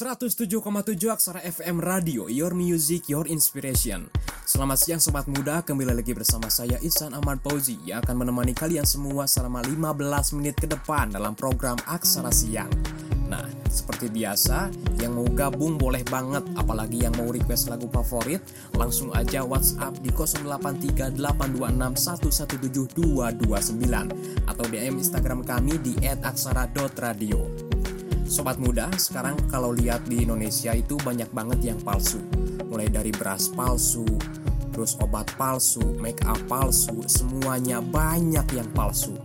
107,7 Aksara FM Radio, Your Music, Your Inspiration. Selamat siang Sobat Muda, kembali lagi bersama saya Ihsan Ahmad Fauzi yang akan menemani kalian semua selama 15 menit ke depan dalam program Aksara Siang. Nah, seperti biasa, yang mau gabung boleh banget, apalagi yang mau request lagu favorit, langsung aja WhatsApp di 083821172229 atau DM Instagram kami di @aksara.radio. Sobat muda, sekarang kalau lihat di Indonesia itu banyak banget yang palsu. Mulai dari beras palsu, terus obat palsu, make up palsu, semuanya banyak yang palsu.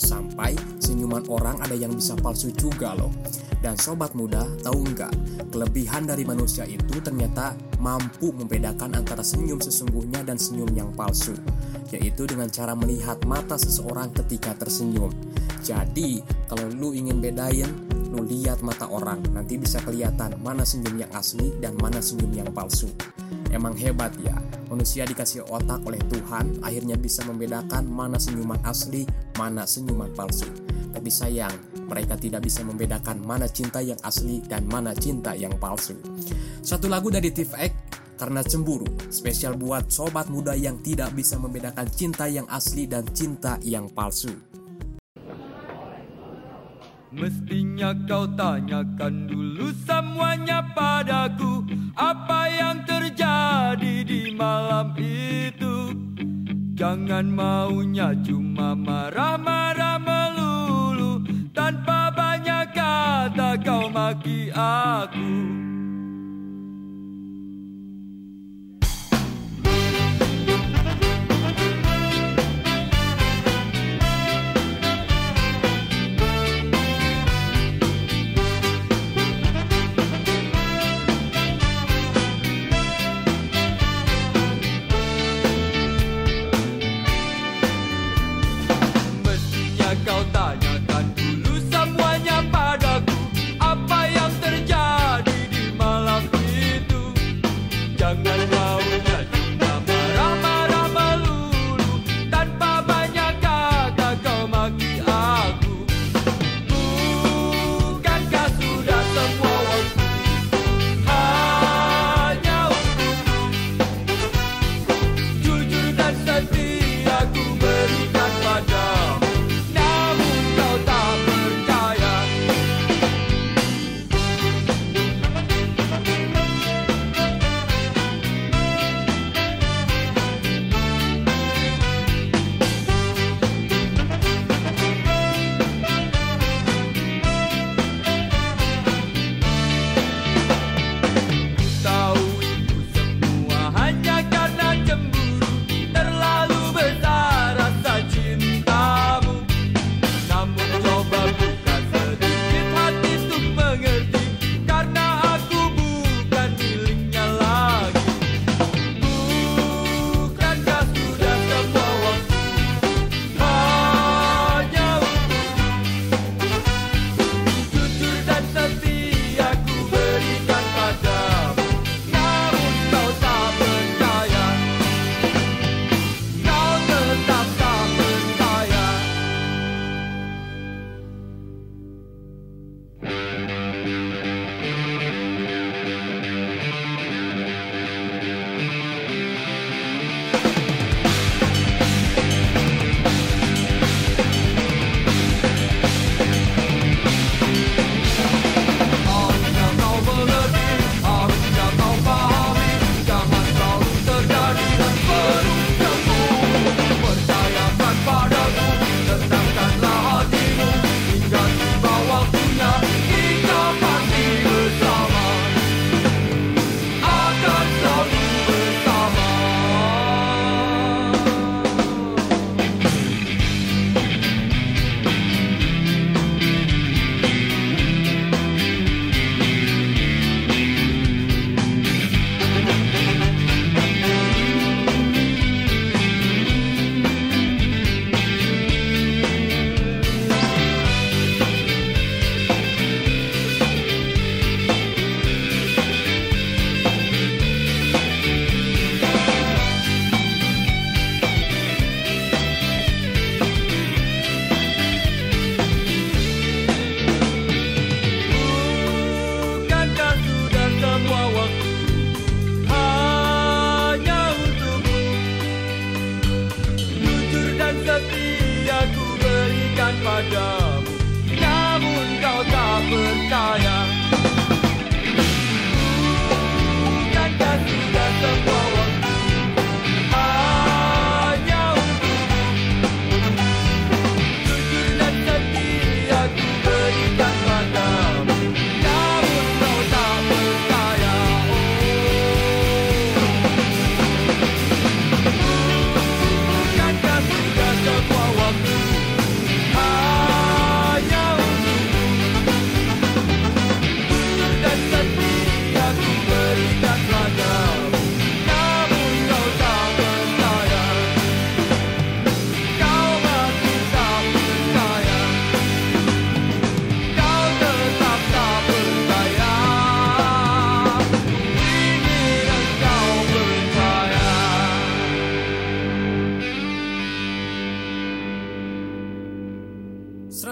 Sampai senyuman orang ada yang bisa palsu juga loh. Dan sobat muda, tahu nggak? Kelebihan dari manusia itu ternyata mampu membedakan antara senyum sesungguhnya dan senyum yang palsu. Yaitu dengan cara melihat mata seseorang ketika tersenyum. Jadi, kalau lu ingin bedain lu lihat mata orang, nanti bisa kelihatan mana senyum yang asli dan mana senyum yang palsu. Emang hebat ya, manusia dikasih otak oleh Tuhan, akhirnya bisa membedakan mana senyuman asli, mana senyuman palsu. Tapi sayang, mereka tidak bisa membedakan mana cinta yang asli dan mana cinta yang palsu. Satu lagu dari Tiff X, karena cemburu, spesial buat sobat muda yang tidak bisa membedakan cinta yang asli dan cinta yang palsu. Mestinya kau tanyakan dulu semuanya padaku. Apa yang terjadi di malam itu? Jangan maunya cuma marah-marah melulu. Tanpa banyak kata kau maki aku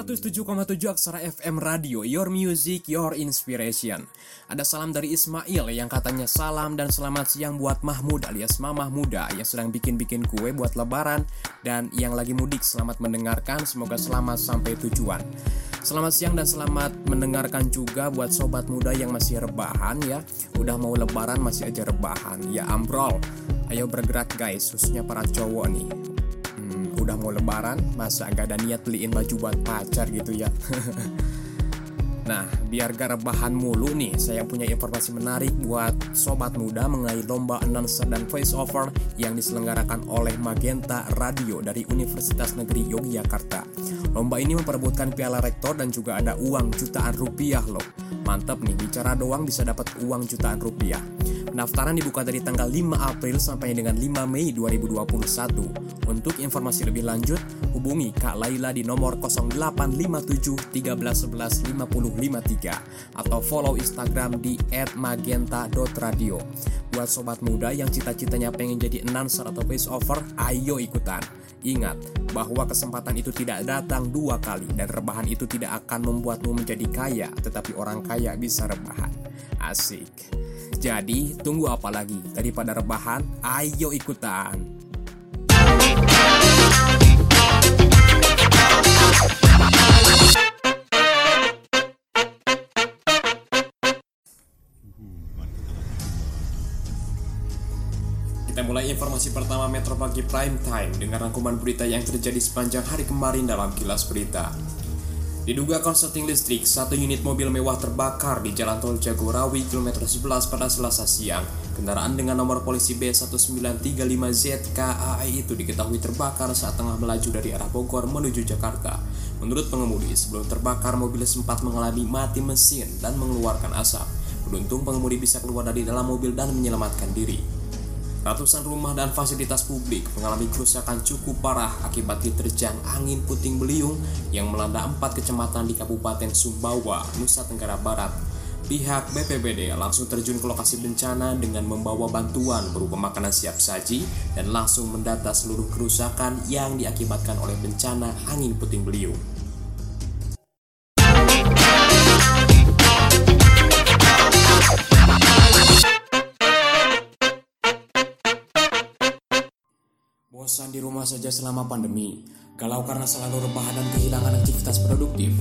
107,7 Aksara FM Radio, Your Music, Your Inspiration. Ada salam dari Ismail yang katanya salam dan selamat siang buat Mahmud alias Mamah Muda yang sedang bikin-bikin kue buat lebaran dan yang lagi mudik selamat mendengarkan, semoga selamat sampai tujuan. Selamat siang dan selamat mendengarkan juga buat sobat muda yang masih rebahan ya. Udah mau lebaran masih aja rebahan. Ya ambrol. Ayo bergerak guys, khususnya para cowok nih. Udah mau lebaran, masa gak ada niat beliin baju buat pacar gitu ya? nah, biar gak rebahan mulu nih, saya punya informasi menarik buat sobat muda mengenai lomba announcer dan voice over yang diselenggarakan oleh Magenta Radio dari Universitas Negeri Yogyakarta. Lomba ini memperebutkan piala rektor dan juga ada uang jutaan rupiah loh. Mantap nih, bicara doang bisa dapat uang jutaan rupiah. Pendaftaran dibuka dari tanggal 5 April sampai dengan 5 Mei 2021. Untuk informasi lebih lanjut, hubungi Kak Laila di nomor 0857 1311 5053 atau follow Instagram di @magenta.radio. Buat sobat muda yang cita-citanya pengen jadi announcer atau voice over, ayo ikutan. Ingat bahwa kesempatan itu tidak datang dua kali dan rebahan itu tidak akan membuatmu menjadi kaya, tetapi orang kaya bisa rebahan. Asik. Jadi, tunggu apa lagi? Daripada rebahan, ayo ikutan. Kita mulai informasi pertama Metro Pagi Prime Time dengan rangkuman berita yang terjadi sepanjang hari kemarin dalam kilas berita. Diduga konsleting listrik, satu unit mobil mewah terbakar di Jalan Tol Jagorawi kilometer 11 pada Selasa siang. Kendaraan dengan nomor polisi B1935ZKAE itu diketahui terbakar saat tengah melaju dari arah Bogor menuju Jakarta. Menurut pengemudi, sebelum terbakar mobil sempat mengalami mati mesin dan mengeluarkan asap. Beruntung pengemudi bisa keluar dari dalam mobil dan menyelamatkan diri. Ratusan rumah dan fasilitas publik mengalami kerusakan cukup parah akibat diterjang angin puting beliung yang melanda empat kecamatan di Kabupaten Sumbawa, Nusa Tenggara Barat. Pihak BPBD langsung terjun ke lokasi bencana dengan membawa bantuan berupa makanan siap saji dan langsung mendata seluruh kerusakan yang diakibatkan oleh bencana angin puting beliung. Di rumah saja selama pandemi, galau karena selalu rebahan dan kehilangan aktivitas produktif.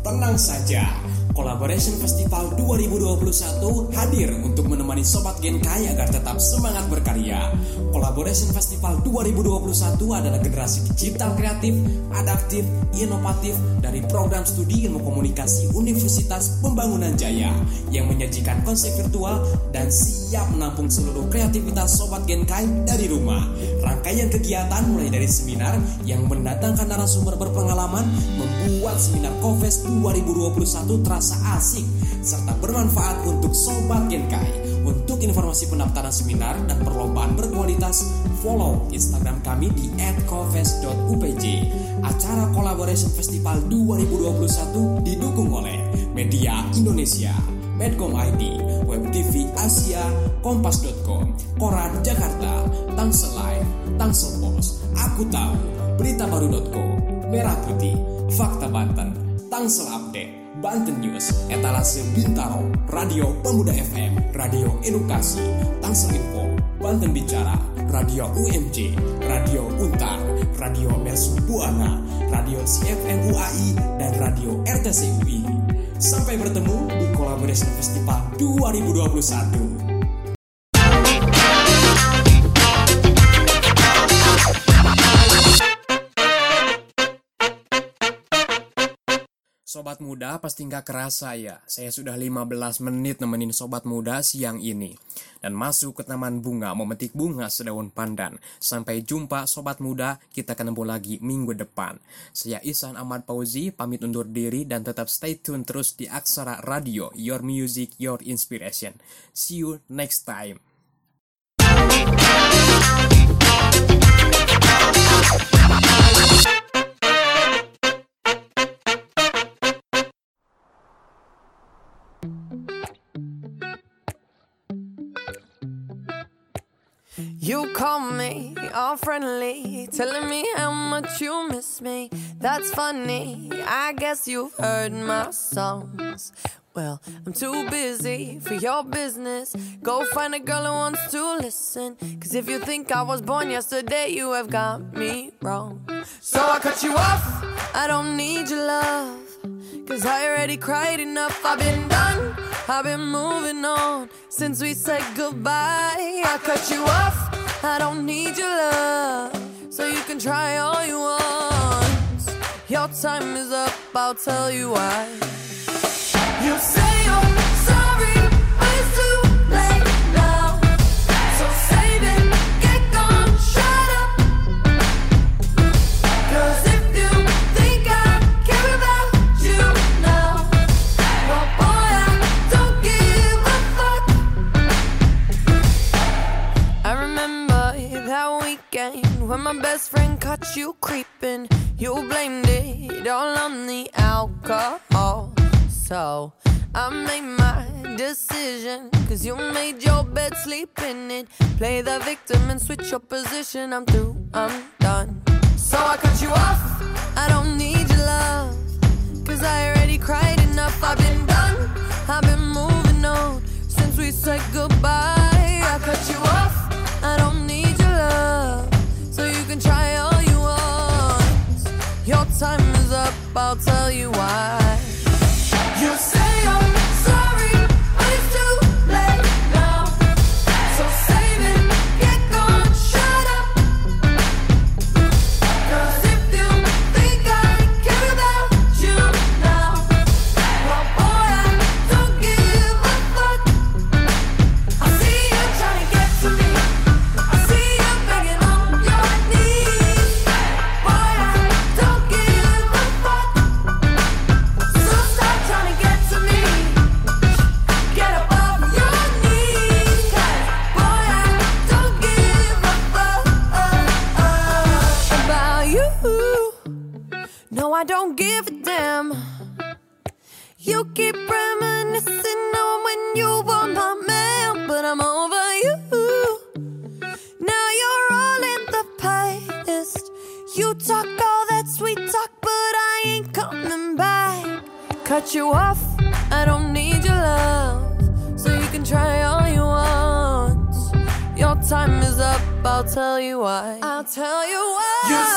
Tenang saja, Collaboration Festival 2021 hadir untuk menemani Sobat Gen Kaya agar tetap semangat berkarya. Collaboration Festival 2021 adalah generasi digital kreatif, adaptif, inovatif dari program studi ilmu komunikasi Universitas Pembangunan Jaya yang menyajikan konsep virtual dan siap menampung seluruh kreativitas Sobat Gen Kai dari rumah. Rangkaian kegiatan mulai dari seminar yang mendatangkan narasumber berpengalaman membuat seminar Kofes 2021 terasa asik serta bermanfaat untuk Sobat Genkai. Untuk informasi pendaftaran seminar dan perlombaan berkualitas, follow Instagram kami di @kofes.upj. Acara Collaboration Festival 2021 didukung oleh Media Indonesia, Medcom ID, Web TV Asia, Kompas.com, Koran Jakarta, Tangsel Live, Tangsel Post, Aku Tahu, Beritabaru.co, Merah Putih, Fakta Banten, Tangsel Update, Banten News, Etalase Bintaro, Radio Pemuda FM, Radio Edukasi, Tangsel Info, Banten Bicara, Radio UMJ, Radio Untar, Radio Mersu Buana, Radio CFN UAI, dan Radio RTC UI. Sampai bertemu di Collaboration Festival 2021. Sobat muda pasti nggak kerasa ya, saya sudah 15 menit nemenin sobat muda siang ini. Dan masuk ke taman bunga, memetik bunga sedaun pandan. Sampai jumpa sobat muda, kita ketemu lagi minggu depan. Saya Isan Ahmad Pauzi, pamit undur diri dan tetap stay tune terus di Aksara Radio, Your Music, Your Inspiration. See you next time. You call me all friendly, telling me how much you miss me. That's funny, I guess you've heard my songs. Well, I'm too busy for your business. Go find a girl who wants to listen. Cause if you think I was born yesterday, you have got me wrong. So I cut you off, I don't need your love. Cause I already cried enough, I've been done. I've been moving on since we said goodbye. I cut you off, I don't need your love. So you can try all you want. Your time is up, I'll tell you why. You say you're you creeping. You blamed it all on the alcohol. So I made my decision. Cause you made your bed, sleep in it. Play the victim and switch your position. I'm through, I'm done. So I cut you off. I don't need your love. Cause I already cried enough. I've been No, I don't give a damn. You keep reminiscing on when you were my man, but I'm over you. Now you're all in the past. You talk all that sweet talk, but I ain't coming back. Cut you off, I don't need your love. So you can try all you want. Your time is up, I'll tell you why. I'll tell you why. You